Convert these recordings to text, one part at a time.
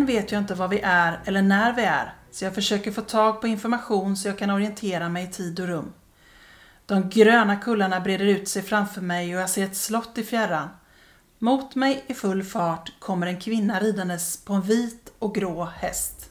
Än vet jag inte var vi är eller när vi är, så jag försöker få tag på information så jag kan orientera mig i tid och rum. De gröna kullarna breder ut sig framför mig och jag ser ett slott i fjärran. Mot mig i full fart kommer en kvinna ridandes på en vit och grå häst.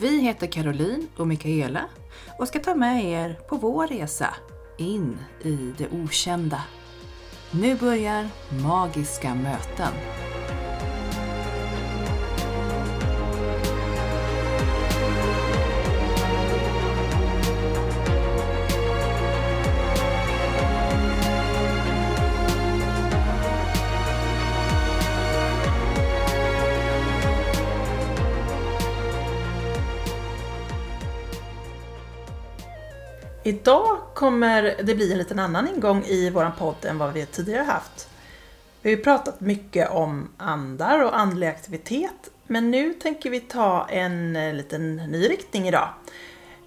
Vi heter Caroline och Mikaela och ska ta med er på vår resa in i det okända. Nu börjar Magiska möten. Idag kommer det bli en liten annan ingång i våran podd än vad vi tidigare haft. Vi har ju pratat mycket om andar och andlig aktivitet, men nu tänker vi ta en eh, liten ny riktning idag.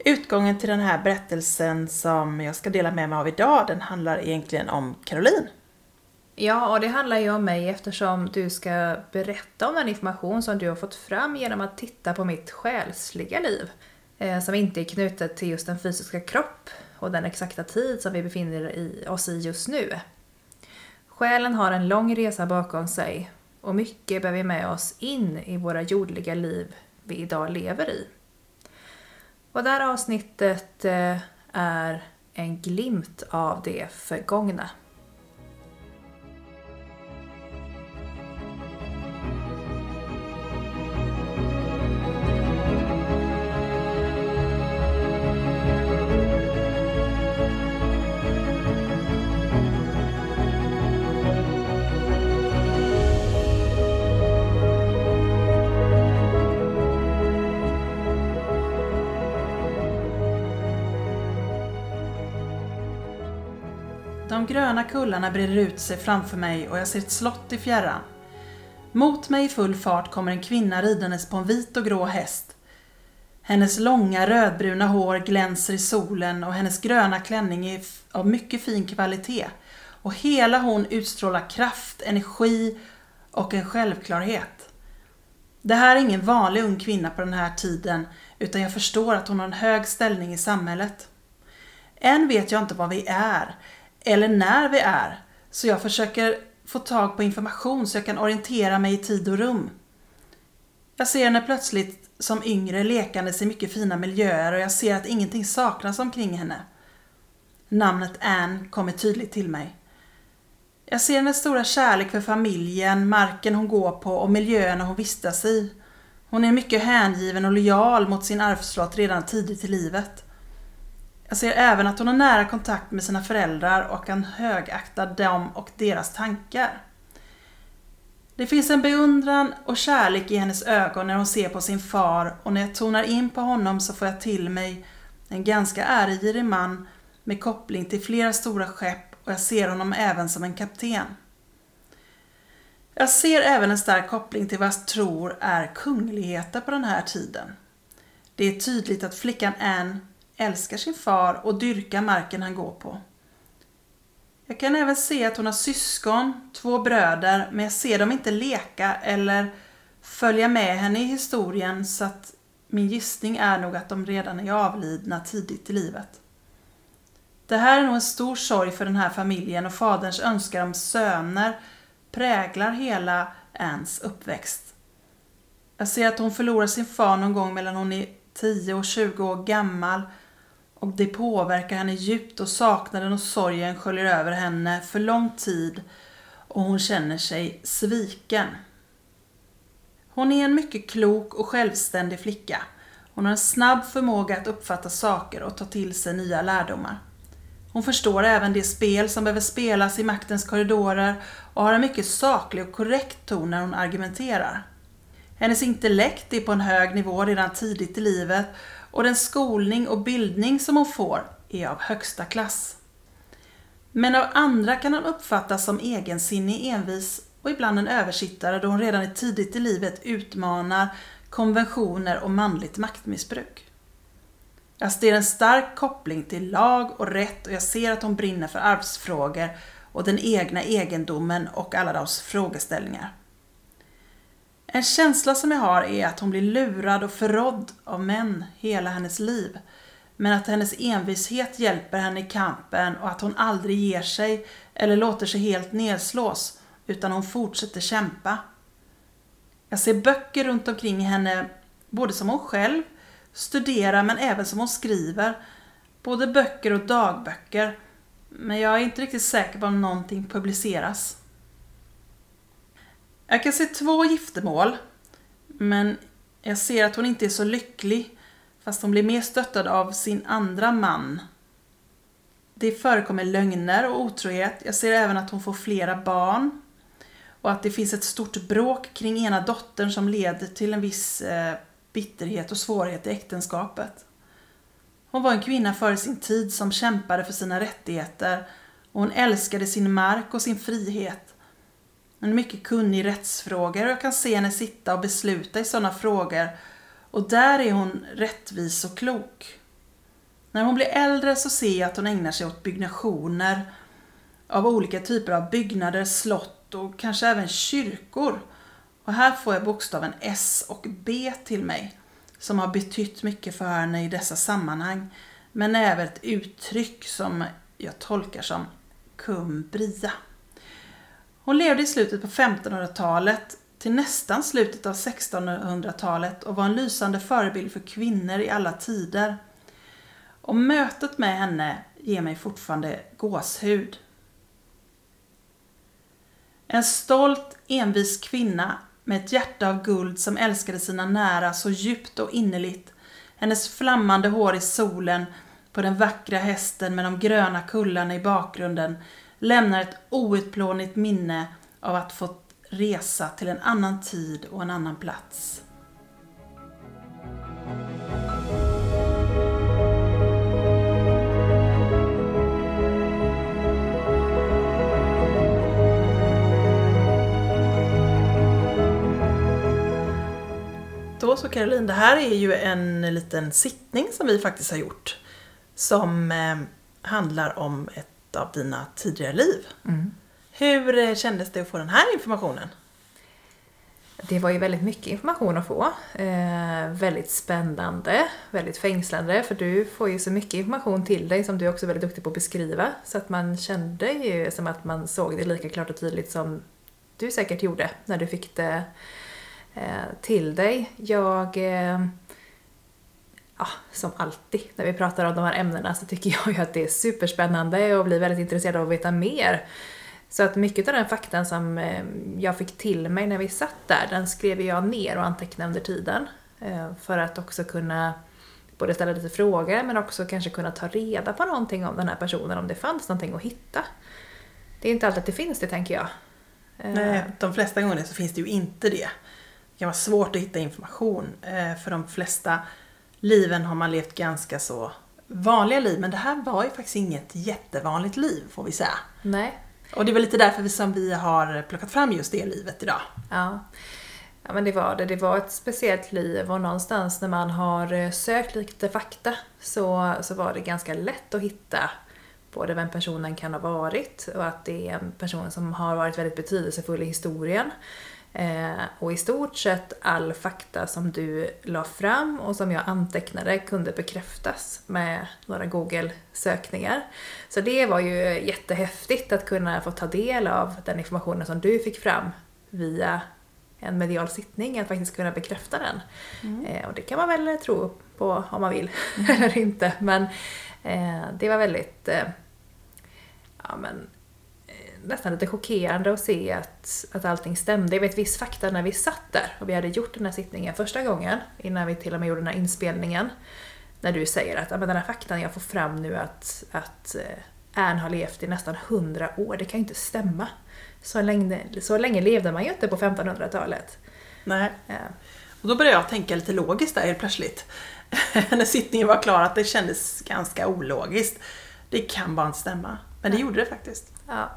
Utgången till den här berättelsen som jag ska dela med mig av idag, den handlar egentligen om Caroline. Ja, och det handlar ju om mig eftersom du ska berätta om den information som du har fått fram genom att titta på mitt själsliga liv Eh, som inte är knutet till just den fysiska kropp och den exakta tid som vi befinner i, oss i just nu. Själen har en lång resa bakom sig och mycket bär vi med oss in i våra jordliga liv vi idag lever i. Och det här avsnittet eh, är en glimt av det förgångna. De gröna kullarna breder ut sig framför mig och jag ser ett slott i fjärran. Mot mig i full fart kommer en kvinna ridandes på en vit och grå häst. Hennes långa rödbruna hår glänser i solen och hennes gröna klänning är av mycket fin kvalitet. Och hela hon utstrålar kraft, energi och en självklarhet. Det här är ingen vanlig ung kvinna på den här tiden utan jag förstår att hon har en hög ställning i samhället. Än vet jag inte vad vi är, eller när vi är. Så jag försöker få tag på information så jag kan orientera mig i tid och rum. Jag ser henne plötsligt som yngre lekandes i mycket fina miljöer och jag ser att ingenting saknas omkring henne. Namnet Anne kommer tydligt till mig. Jag ser hennes stora kärlek för familjen, marken hon går på och miljöerna hon vistas i. Hon är mycket hängiven och lojal mot sin arvslott redan tidigt i livet. Jag ser även att hon har nära kontakt med sina föräldrar och kan högakta dem och deras tankar. Det finns en beundran och kärlek i hennes ögon när hon ser på sin far och när jag tonar in på honom så får jag till mig en ganska äregirig man med koppling till flera stora skepp och jag ser honom även som en kapten. Jag ser även en stark koppling till vad jag tror är kungligheter på den här tiden. Det är tydligt att flickan Anne älskar sin far och dyrkar marken han går på. Jag kan även se att hon har syskon, två bröder, men jag ser dem inte leka eller följa med henne i historien så att min gissning är nog att de redan är avlidna tidigt i livet. Det här är nog en stor sorg för den här familjen och faderns önskan om söner präglar hela Anns uppväxt. Jag ser att hon förlorar sin far någon gång mellan hon är 10 och 20 år gammal och det påverkar henne djupt och saknaden och sorgen sköljer över henne för lång tid och hon känner sig sviken. Hon är en mycket klok och självständig flicka. Hon har en snabb förmåga att uppfatta saker och ta till sig nya lärdomar. Hon förstår även det spel som behöver spelas i maktens korridorer och har en mycket saklig och korrekt ton när hon argumenterar. Hennes intellekt är på en hög nivå redan tidigt i livet och den skolning och bildning som hon får är av högsta klass. Men av andra kan hon uppfattas som egensinnig, envis och ibland en översittare då hon redan tidigt i livet utmanar konventioner och manligt maktmissbruk. Jag ser en stark koppling till lag och rätt och jag ser att hon brinner för arvsfrågor och den egna egendomen och alla dess frågeställningar. En känsla som jag har är att hon blir lurad och förrådd av män hela hennes liv. Men att hennes envishet hjälper henne i kampen och att hon aldrig ger sig eller låter sig helt nedslås utan hon fortsätter kämpa. Jag ser böcker runt omkring henne, både som hon själv studerar men även som hon skriver. Både böcker och dagböcker. Men jag är inte riktigt säker på om någonting publiceras. Jag kan se två giftermål. Men jag ser att hon inte är så lycklig. Fast hon blir mer stöttad av sin andra man. Det förekommer lögner och otrohet. Jag ser även att hon får flera barn. Och att det finns ett stort bråk kring ena dottern som leder till en viss eh, bitterhet och svårighet i äktenskapet. Hon var en kvinna före sin tid som kämpade för sina rättigheter och hon älskade sin mark och sin frihet. Hon är mycket kunnig i rättsfrågor och jag kan se henne sitta och besluta i sådana frågor och där är hon rättvis och klok. När hon blir äldre så ser jag att hon ägnar sig åt byggnationer av olika typer av byggnader, slott och kanske även kyrkor. Och här får jag bokstaven S och B till mig som har betytt mycket för henne i dessa sammanhang. Men även ett uttryck som jag tolkar som kumbria. Hon levde i slutet på 1500-talet till nästan slutet av 1600-talet och var en lysande förebild för kvinnor i alla tider. Och mötet med henne ger mig fortfarande gåshud. En stolt, envis kvinna med ett hjärta av guld som älskade sina nära så djupt och innerligt. Hennes flammande hår i solen på den vackra hästen med de gröna kullarna i bakgrunden lämnar ett outplånligt minne av att få resa till en annan tid och en annan plats. Då så Caroline, det här är ju en liten sittning som vi faktiskt har gjort. Som eh, handlar om ett av dina tidigare liv. Mm. Hur eh, kändes det att få den här informationen? Det var ju väldigt mycket information att få. Eh, väldigt spännande, väldigt fängslande för du får ju så mycket information till dig som du också är väldigt duktig på att beskriva. Så att man kände ju som att man såg det lika klart och tydligt som du säkert gjorde när du fick det eh, till dig. Jag eh, ja, som alltid när vi pratar om de här ämnena så tycker jag ju att det är superspännande och blir väldigt intresserad av att veta mer. Så att mycket av den faktan som eh, jag fick till mig när vi satt där, den skrev jag ner och antecknade under tiden. Eh, för att också kunna både ställa lite frågor men också kanske kunna ta reda på någonting om den här personen, om det fanns någonting att hitta. Det är inte alltid att det finns det, tänker jag. Eh. Nej, de flesta gånger så finns det ju inte det. Det kan vara svårt att hitta information. För de flesta liven har man levt ganska så vanliga liv, men det här var ju faktiskt inget jättevanligt liv, får vi säga. Nej. Och det är väl lite därför som vi har plockat fram just det livet idag. Ja. Ja men det var det. Det var ett speciellt liv och någonstans när man har sökt lite fakta så, så var det ganska lätt att hitta både vem personen kan ha varit och att det är en person som har varit väldigt betydelsefull i historien. Eh, och i stort sett all fakta som du la fram och som jag antecknade kunde bekräftas med några Google-sökningar. Så det var ju jättehäftigt att kunna få ta del av den informationen som du fick fram via en medial sittning, att faktiskt kunna bekräfta den. Eh, och det kan man väl tro på om man vill, eller inte. Men eh, det var väldigt, eh, ja men, nästan lite chockerande att se att, att allting stämde. Jag vet viss fakta när vi satt där och vi hade gjort den här sittningen första gången, innan vi till och med gjorde den här inspelningen. När du säger att den här faktan jag får fram nu att, att eh, Ern har levt i nästan hundra år, det kan ju inte stämma. Så länge, så länge levde man ju inte på 1500-talet. Nej. Ja. Och då började jag tänka lite logiskt där helt plötsligt. När sittningen var klar, att det kändes ganska ologiskt. Det kan bara inte stämma. Men det gjorde det faktiskt. Ja.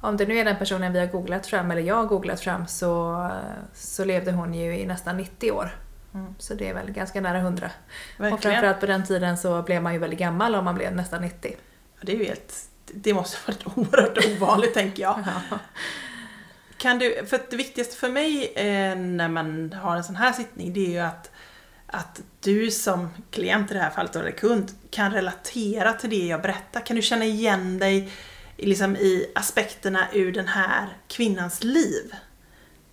Om det nu är den personen vi har googlat fram, eller jag har googlat fram, så, så levde hon ju i nästan 90 år. Mm. Så det är väl ganska nära 100. Och Verkligen. framförallt på den tiden så blev man ju väldigt gammal om man blev nästan 90. Ja, Det är ju helt... Det måste vara oerhört ovanligt tänker jag. Kan du, för det viktigaste för mig eh, när man har en sån här sittning det är ju att, att du som klient i det här fallet, eller kund, kan relatera till det jag berättar. Kan du känna igen dig i, liksom, i aspekterna ur den här kvinnans liv?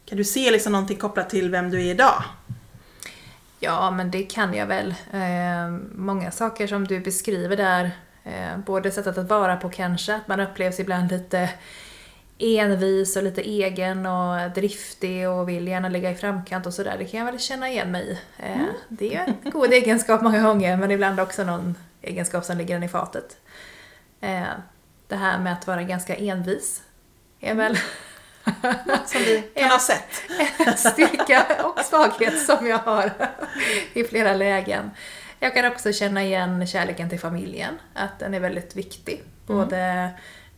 Kan du se liksom någonting kopplat till vem du är idag? Ja, men det kan jag väl. Eh, många saker som du beskriver där, eh, både sättet att vara på kanske, att man upplevs ibland lite envis och lite egen och driftig och vill gärna ligga i framkant och sådär. Det kan jag väl känna igen mig i. Eh, Det är en god egenskap många gånger, men ibland också någon egenskap som ligger en i fatet. Eh, Det här med att vara ganska envis är väl Något som vi kan ha sett. en styrka och svaghet som jag har i flera lägen. Jag kan också känna igen kärleken till familjen, att den är väldigt viktig. Både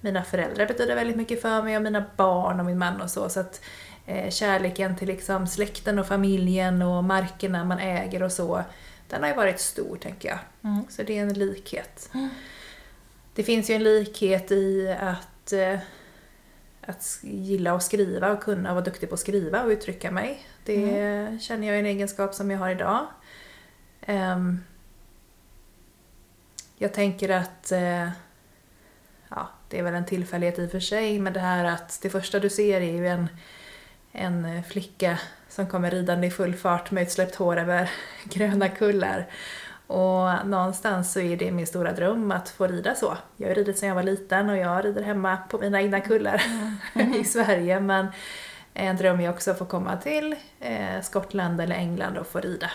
mina föräldrar betyder väldigt mycket för mig och mina barn och min man och så. så att, eh, kärleken till liksom släkten och familjen och markerna man äger och så, den har ju varit stor tänker jag. Mm. Så det är en likhet. Det finns ju en likhet i att, eh, att gilla att skriva och kunna vara duktig på att skriva och uttrycka mig. Det känner jag är en egenskap som jag har idag. Ehm, jag tänker att eh, ja, det är väl en tillfällighet i och för sig, men det här att det första du ser är ju en, en flicka som kommer ridande i full fart med utsläppt hår över gröna kullar. Och någonstans så är det min stora dröm att få rida så. Jag har ridit sedan jag var liten och jag rider hemma på mina egna kullar i Sverige. Men en dröm är också att få komma till eh, Skottland eller England och få rida.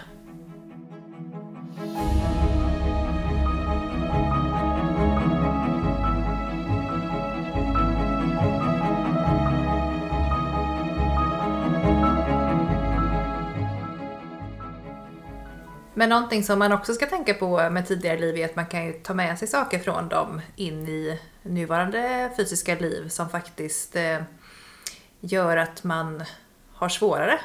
Men någonting som man också ska tänka på med tidigare liv är att man kan ju ta med sig saker från dem in i nuvarande fysiska liv som faktiskt eh, gör att man har svårare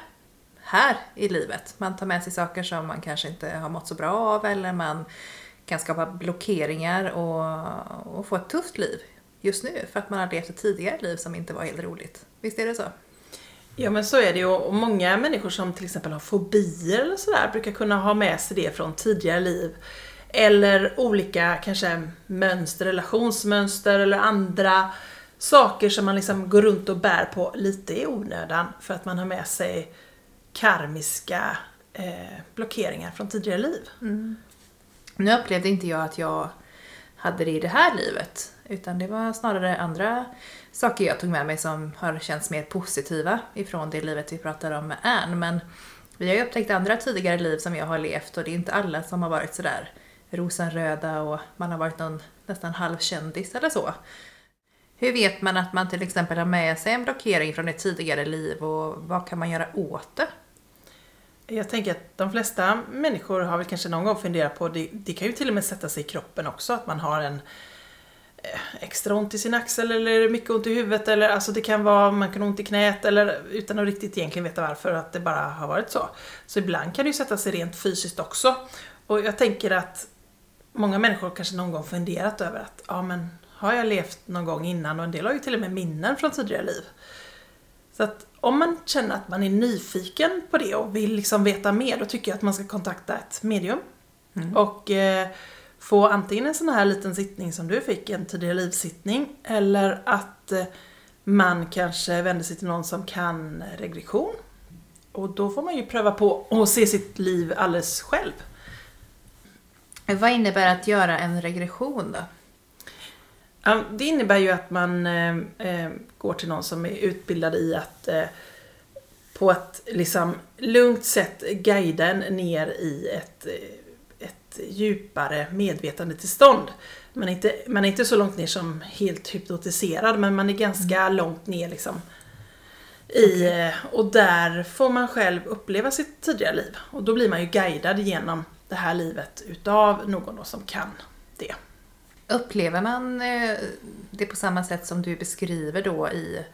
här i livet. Man tar med sig saker som man kanske inte har mått så bra av eller man kan skapa blockeringar och, och få ett tufft liv just nu för att man har levt ett tidigare liv som inte var helt roligt. Visst är det så? Ja men så är det ju och många människor som till exempel har fobier eller sådär brukar kunna ha med sig det från tidigare liv. Eller olika kanske mönster, relationsmönster eller andra saker som man liksom går runt och bär på lite i onödan för att man har med sig karmiska eh, blockeringar från tidigare liv. Mm. Nu upplevde inte jag att jag hade det i det här livet. Utan det var snarare andra saker jag tog med mig som har känts mer positiva ifrån det livet vi pratar om med Ann. Men vi har ju upptäckt andra tidigare liv som jag har levt och det är inte alla som har varit sådär rosenröda och man har varit någon nästan halvkändis eller så. Hur vet man att man till exempel har med sig en blockering från ett tidigare liv och vad kan man göra åt det? Jag tänker att de flesta människor har väl kanske någon gång funderat på, det, det kan ju till och med sätta sig i kroppen också, att man har en eh, extra ont i sin axel eller mycket ont i huvudet eller alltså det kan vara, man kan ha ont i knät eller utan att riktigt egentligen veta varför, att det bara har varit så. Så ibland kan det ju sätta sig rent fysiskt också. Och jag tänker att många människor kanske någon gång funderat över att, ja men har jag levt någon gång innan och en del har ju till och med minnen från tidigare liv. Så att om man känner att man är nyfiken på det och vill liksom veta mer, då tycker jag att man ska kontakta ett medium. Och eh, få antingen en sån här liten sittning som du fick, en tidigare livssittning, eller att eh, man kanske vänder sig till någon som kan regression, och då får man ju pröva på att se sitt liv alldeles själv. Vad innebär att göra en regression då? Ja, Det innebär ju att man eh, eh, går till någon som är utbildad i att eh, på ett liksom lugnt sätt guida en ner i ett, eh, ett djupare medvetandetillstånd. Man är, inte, man är inte så långt ner som helt hypnotiserad men man är ganska långt ner liksom. I, eh, och där får man själv uppleva sitt tidigare liv. Och då blir man ju guidad genom det här livet utav någon som kan det. Upplever man eh, det på samma sätt som du beskriver då i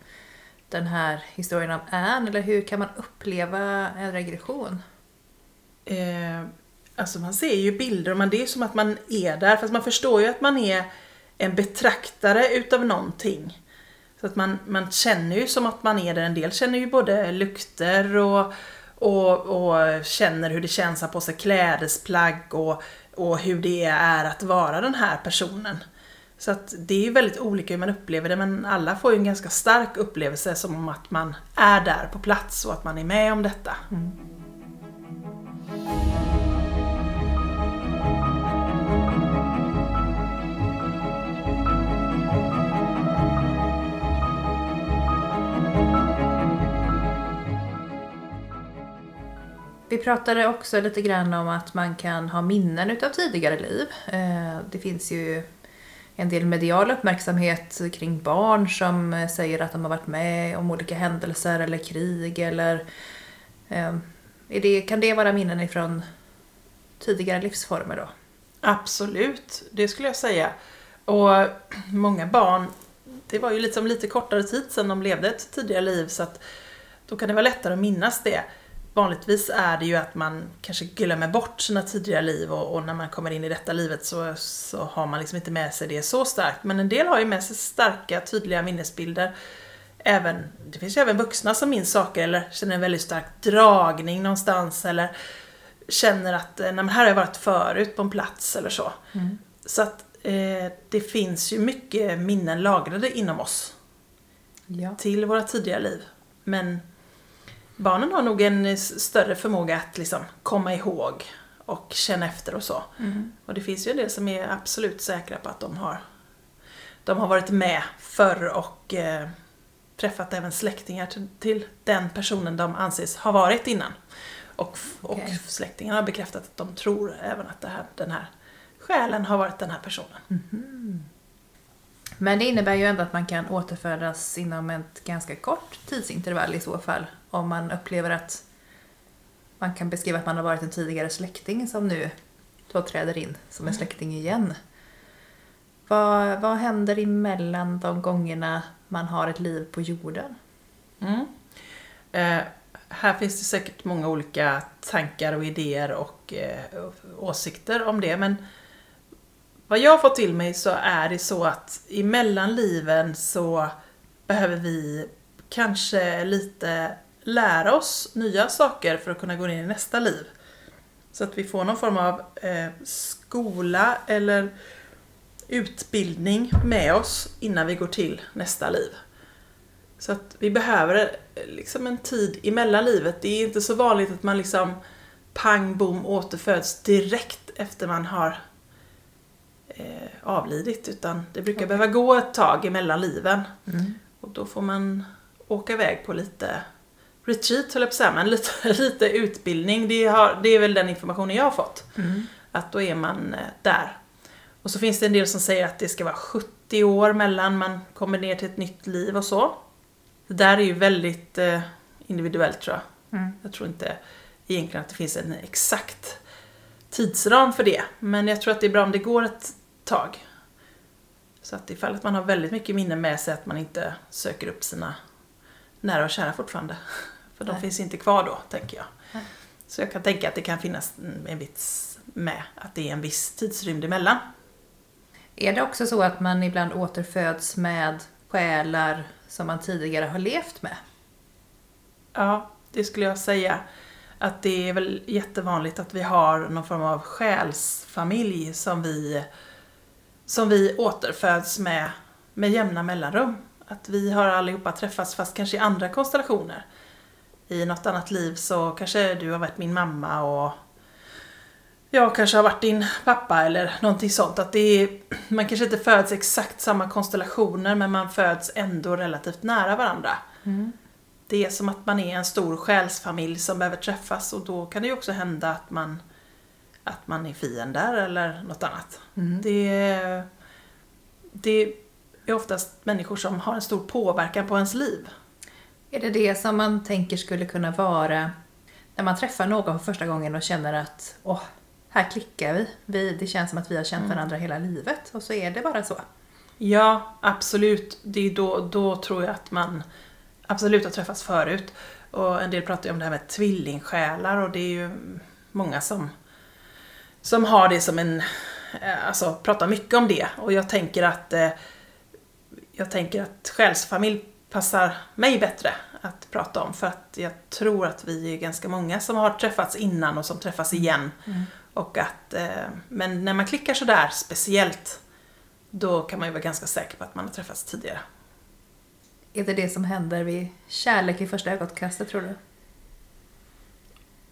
den här historien om Anne? Eller hur kan man uppleva en regression? Eh, alltså man ser ju bilder och man, det är som att man är där fast man förstår ju att man är en betraktare utav någonting. Så att man, man känner ju som att man är där. En del känner ju både lukter och, och, och känner hur det känns att ha på sig klädesplagg och, och hur det är att vara den här personen. Så att det är ju väldigt olika hur man upplever det men alla får ju en ganska stark upplevelse som om att man är där på plats och att man är med om detta. Mm. Vi pratade också lite grann om att man kan ha minnen utav tidigare liv. Eh, det finns ju en del medial uppmärksamhet kring barn som eh, säger att de har varit med om olika händelser eller krig eller... Eh, är det, kan det vara minnen ifrån tidigare livsformer då? Absolut, det skulle jag säga. Och många barn, det var ju liksom lite kortare tid sedan de levde ett tidigare liv så att då kan det vara lättare att minnas det. Vanligtvis är det ju att man kanske glömmer bort sina tidigare liv och, och när man kommer in i detta livet så, så har man liksom inte med sig det så starkt. Men en del har ju med sig starka, tydliga minnesbilder. Även, det finns ju även vuxna som minns saker eller känner en väldigt stark dragning någonstans eller känner att eh, nej, men här har jag varit förut på en plats eller så. Så att eh, det finns ju mycket minnen lagrade inom oss Ja. till våra tidigare liv. Men barnen har nog en större förmåga att liksom komma ihåg och känna efter och så. Och det finns ju en del som är absolut säkra på att de har, de har varit med förr och eh, träffat även släktingar till, till den personen de anses ha varit innan. Och, f- och släktingarna har bekräftat att de tror även att här, den här själen har varit den här personen. Men det innebär ju ändå att man kan återfödas inom ett ganska kort tidsintervall i så fall. Om man upplever att man kan beskriva att man har varit en tidigare släkting som nu då träder in som en släkting igen. Vad, vad händer emellan de gångerna man har ett liv på jorden? Mm. Eh, här finns det säkert många olika tankar och idéer och eh, åsikter om det men vad jag har fått till mig så är det så att emellan liven så behöver vi kanske lite lära oss nya saker för att kunna gå in i nästa liv. Så att vi får någon form av eh, skola eller utbildning med oss innan vi går till nästa liv. Så att vi behöver eh, liksom en tid emellan livet. Det är inte så vanligt att man liksom pang bom återföds direkt efter man har eh, avlidit utan det brukar behöva gå ett tag emellan liven. Och då får man åka iväg på lite retreat höll jag på att säga, men lite, lite utbildning. Det, har, det är väl den informationen jag har fått. Att då är man eh, där. Och så finns det en del som säger att det ska vara 70 år mellan man kommer ner till ett nytt liv och så. Det där är ju väldigt eh, individuellt tror jag. Mm. Jag tror inte egentligen att det finns en exakt tidsram för det. Men jag tror att det är bra om det går ett tag. Så att ifall att man har väldigt mycket minnen med sig att man inte söker upp sina nära och kära fortfarande. För de Nej. finns inte kvar då, tänker jag. Nej. Så jag kan tänka att det kan finnas en vits med att det är en viss tidsrymd emellan. Är det också så att man ibland återföds med själar som man tidigare har levt med? Ja, det skulle jag säga. Att det är väl jättevanligt att vi har någon form av själsfamilj som vi, som vi återföds med, med jämna mellanrum. Att vi har allihopa träffats fast kanske i andra konstellationer. i något annat liv så kanske du har varit min mamma och jag kanske har varit din pappa eller någonting sånt. Att det är, man kanske inte föds exakt samma konstellationer men man föds ändå relativt nära varandra. Mm. Det är som att man är en stor själsfamilj som behöver träffas och då kan det ju också hända att man, att man är fiender eller något annat. Mm. Det, det är oftast människor som har en stor påverkan på ens liv. Är det det som man tänker skulle kunna vara när man träffar någon för första gången och känner att åh, här klickar vi. vi. Det känns som att vi har känt varandra hela livet och så är det bara så. Ja, absolut. Det är då, då tror jag att man absolut har träffats förut. Och en del pratar ju om det här med tvillingsjälar och det är ju många som, som har det som en, eh, alltså pratar mycket om det. Och jag tänker att eh, jag tänker att själsfamilj passar mig bättre att prata om för att jag tror att vi är ganska många som har träffats innan och som träffas igen. Och att, eh, men när man klickar sådär speciellt då kan man ju vara ganska säker på att man har träffats tidigare. Är det det som händer vid kärlek i första ögonkastet tror du?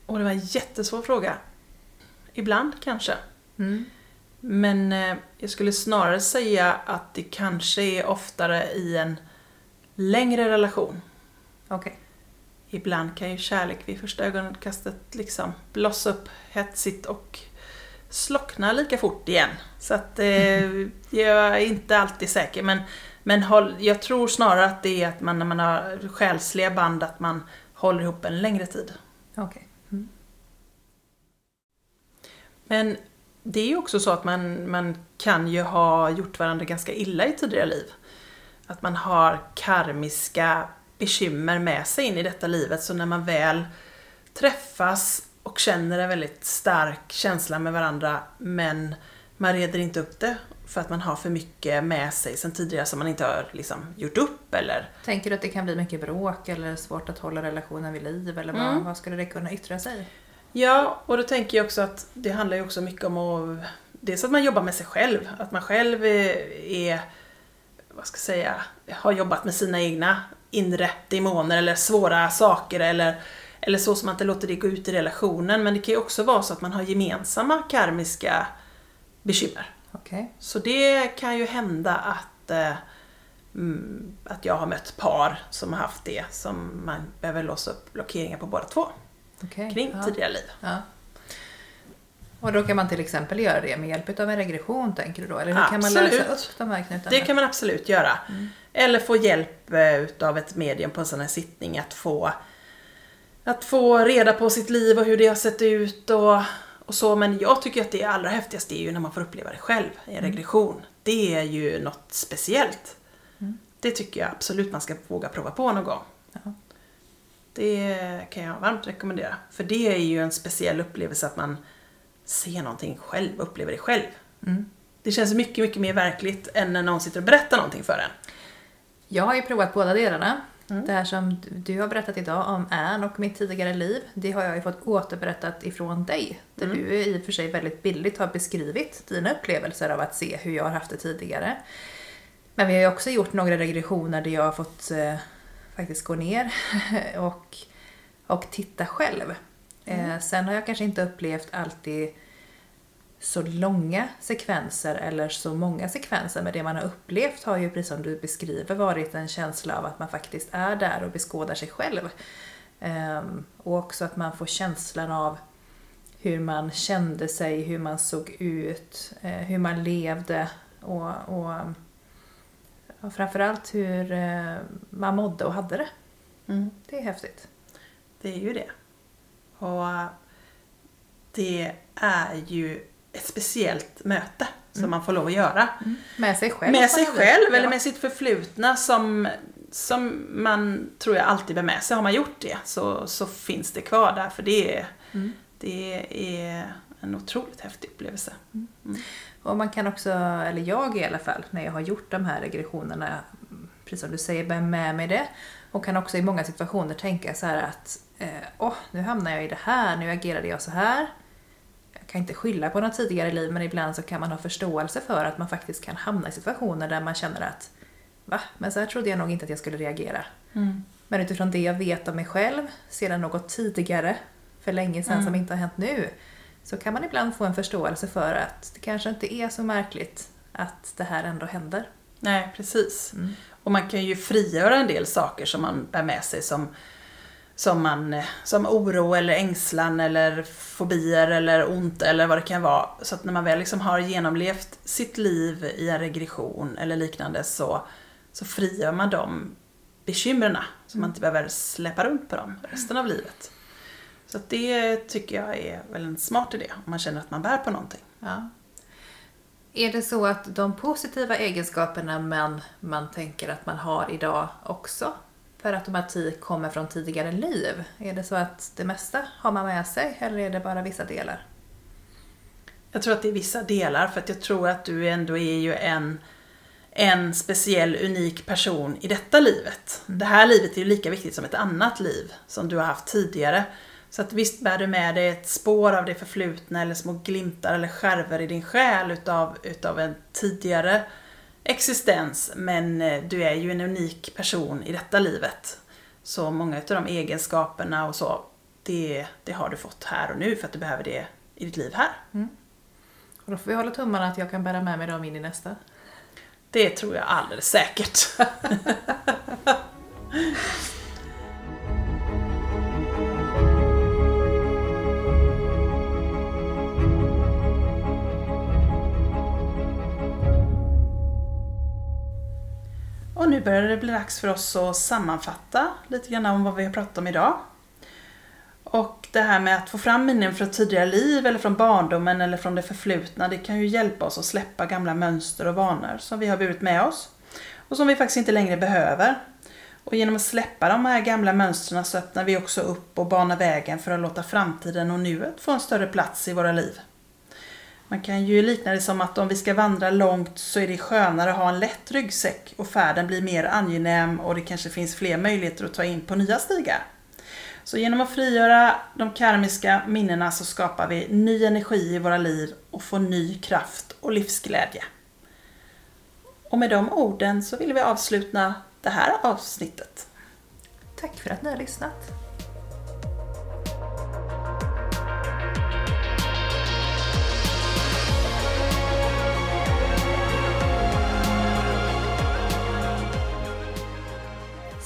Och det var en jättesvår fråga. Ibland kanske. Mm. Men eh, jag skulle snarare säga att det kanske är oftare i en längre relation. Okej. Ibland kan ju kärlek vid första ögonkastet liksom blossa upp hetsigt och slockna lika fort igen. Så att eh, jag är inte alltid säker men, men håll, jag tror snarare att det är att man när man har själsliga band att man håller ihop en längre tid. Okej. Men det är ju också så att man, man kan ju ha gjort varandra ganska illa i tidigare liv. Att man har karmiska bekymmer med sig in i detta livet så när man väl träffas och känner en väldigt stark känsla med varandra men man reder inte upp det för att man har för mycket med sig sen tidigare som man inte har liksom gjort upp eller Tänker du att det kan bli mycket bråk eller svårt att hålla relationen vid liv eller vad, Mm. vad skulle det kunna yttra sig? Ja, och då tänker jag också att det handlar ju också mycket om att Dels att man jobbar med sig själv, att man själv är, vad ska jag säga, har jobbat med sina egna inre demoner eller svåra saker eller, eller så som man inte låter det gå ut i relationen. Men det kan ju också vara så att man har gemensamma karmiska bekymmer. Okej. Så det kan ju hända att, eh, mm, att jag har mött par som har haft det, som man behöver låsa upp blockeringar på båda två Okej. kring ja. tidigare liv. Ja. Och då kan man till exempel göra det med hjälp av en regression tänker du då? Eller hur kan man Absolut. lösa upp de här knutarna? Det kan man absolut göra. Eller få hjälp eh, utav ett medium på en sån här sittning att få, att få reda på sitt liv och hur det har sett ut och, och så. Men jag tycker att det allra häftigaste är ju när man får uppleva det själv i en regression. Det är ju något speciellt. Det tycker jag absolut man ska våga prova på någon gång. Ja. Det kan jag varmt rekommendera. För det är ju en speciell upplevelse att man ser någonting själv, upplever det själv. Mm. Det känns mycket, mycket mer verkligt än när någon sitter och berättar någonting för en. Jag har ju provat båda delarna. Mm. Det här som du- har berättat idag om Anne och mitt tidigare liv, det har jag ju fått återberättat ifrån dig. Där Mm. du i och för sig väldigt billigt har beskrivit dina upplevelser av att se hur jag har haft det tidigare. Men vi har ju också gjort några regressioner där jag har fått eh, faktiskt gå ner och, och titta själv. Eh, sen har jag kanske inte upplevt alltid så långa sekvenser eller så många sekvenser men det man har upplevt har ju precis som du beskriver varit en känsla av att man faktiskt är där och beskådar sig själv. Ehm, och också att man får känslan av hur man kände sig, hur man såg ut, eh, hur man levde och, och, och framförallt hur eh, man mådde och hade det. Mm. Det är häftigt. Det är ju det. Och det är ju ett speciellt möte som man får lov att göra. Med sig själv. Med sig själv Ja. eller med sitt förflutna som, som man tror jag alltid bär med sig. Har man gjort det så, så finns det kvar där för det är, Mm. det är en otroligt häftig upplevelse. Och man kan också, eller jag i alla fall, när jag har gjort de här regressionerna, precis som du säger, bär med mig det. Och kan också i många situationer tänka så att, eh, åh, nu hamnar jag i det här, nu agerade jag så här. Jag kan inte skylla på något tidigare liv, men ibland så kan man ha förståelse för att man faktiskt kan hamna i situationer där man känner att va? Men så här trodde jag nog inte att jag skulle reagera. Men utifrån det jag vet om mig själv, sedan något tidigare, för länge sedan som inte har hänt nu, så kan man ibland få en förståelse för att det kanske inte är så märkligt att det här ändå händer. Nej, precis. Och man kan ju frigöra en del saker som man bär med sig som, som, man, som oro eller ängslan eller fobier eller ont eller vad det kan vara. Så att när man väl liksom har genomlevt sitt liv i en regression eller liknande så, så frigör man de bekymren så man inte behöver släppa runt på dem resten av livet. Så det tycker jag är väl en smart idé om man känner att man bär på någonting. Ja. Är det så att de positiva egenskaperna man, man tänker att man har idag också per automatik kommer från tidigare liv? Är det så att det mesta har man med sig eller är det bara vissa delar? Jag tror att det är vissa delar för att jag tror att du ändå är ju en, en speciell, unik person i detta livet. Det här livet är ju lika viktigt som ett annat liv som du har haft tidigare. Så att visst bär du med dig ett spår av det förflutna eller små glimtar eller skärvor i din själ utav, utav en tidigare existens. Men eh, du är ju en unik person i detta livet. Så många av de egenskaperna och så, det, det har du fått här och nu för att du behöver det i ditt liv här. Och då får vi hålla tummarna att jag kan bära med mig dem in i nästa. Det tror jag alldeles säkert. nu börjar det bli dags för oss att sammanfatta lite grann om vad vi har pratat om idag. Och det här med att få fram minnen från tidigare liv eller från barndomen eller från det förflutna, det kan ju hjälpa oss att släppa gamla mönster och vanor som vi har burit med oss och som vi faktiskt inte längre behöver. Och genom att släppa de här gamla mönstren så öppnar vi också upp och banar vägen för att låta framtiden och nuet få en större plats i våra liv. Man kan ju likna det som att om vi ska vandra långt så är det skönare att ha en lätt ryggsäck och färden blir mer angenäm och det kanske finns fler möjligheter att ta in på nya stigar. Så genom att frigöra de karmiska minnena så skapar vi ny energi i våra liv och får ny kraft och livsglädje. Och med de orden så vill vi avsluta det här avsnittet. Tack för att ni har lyssnat.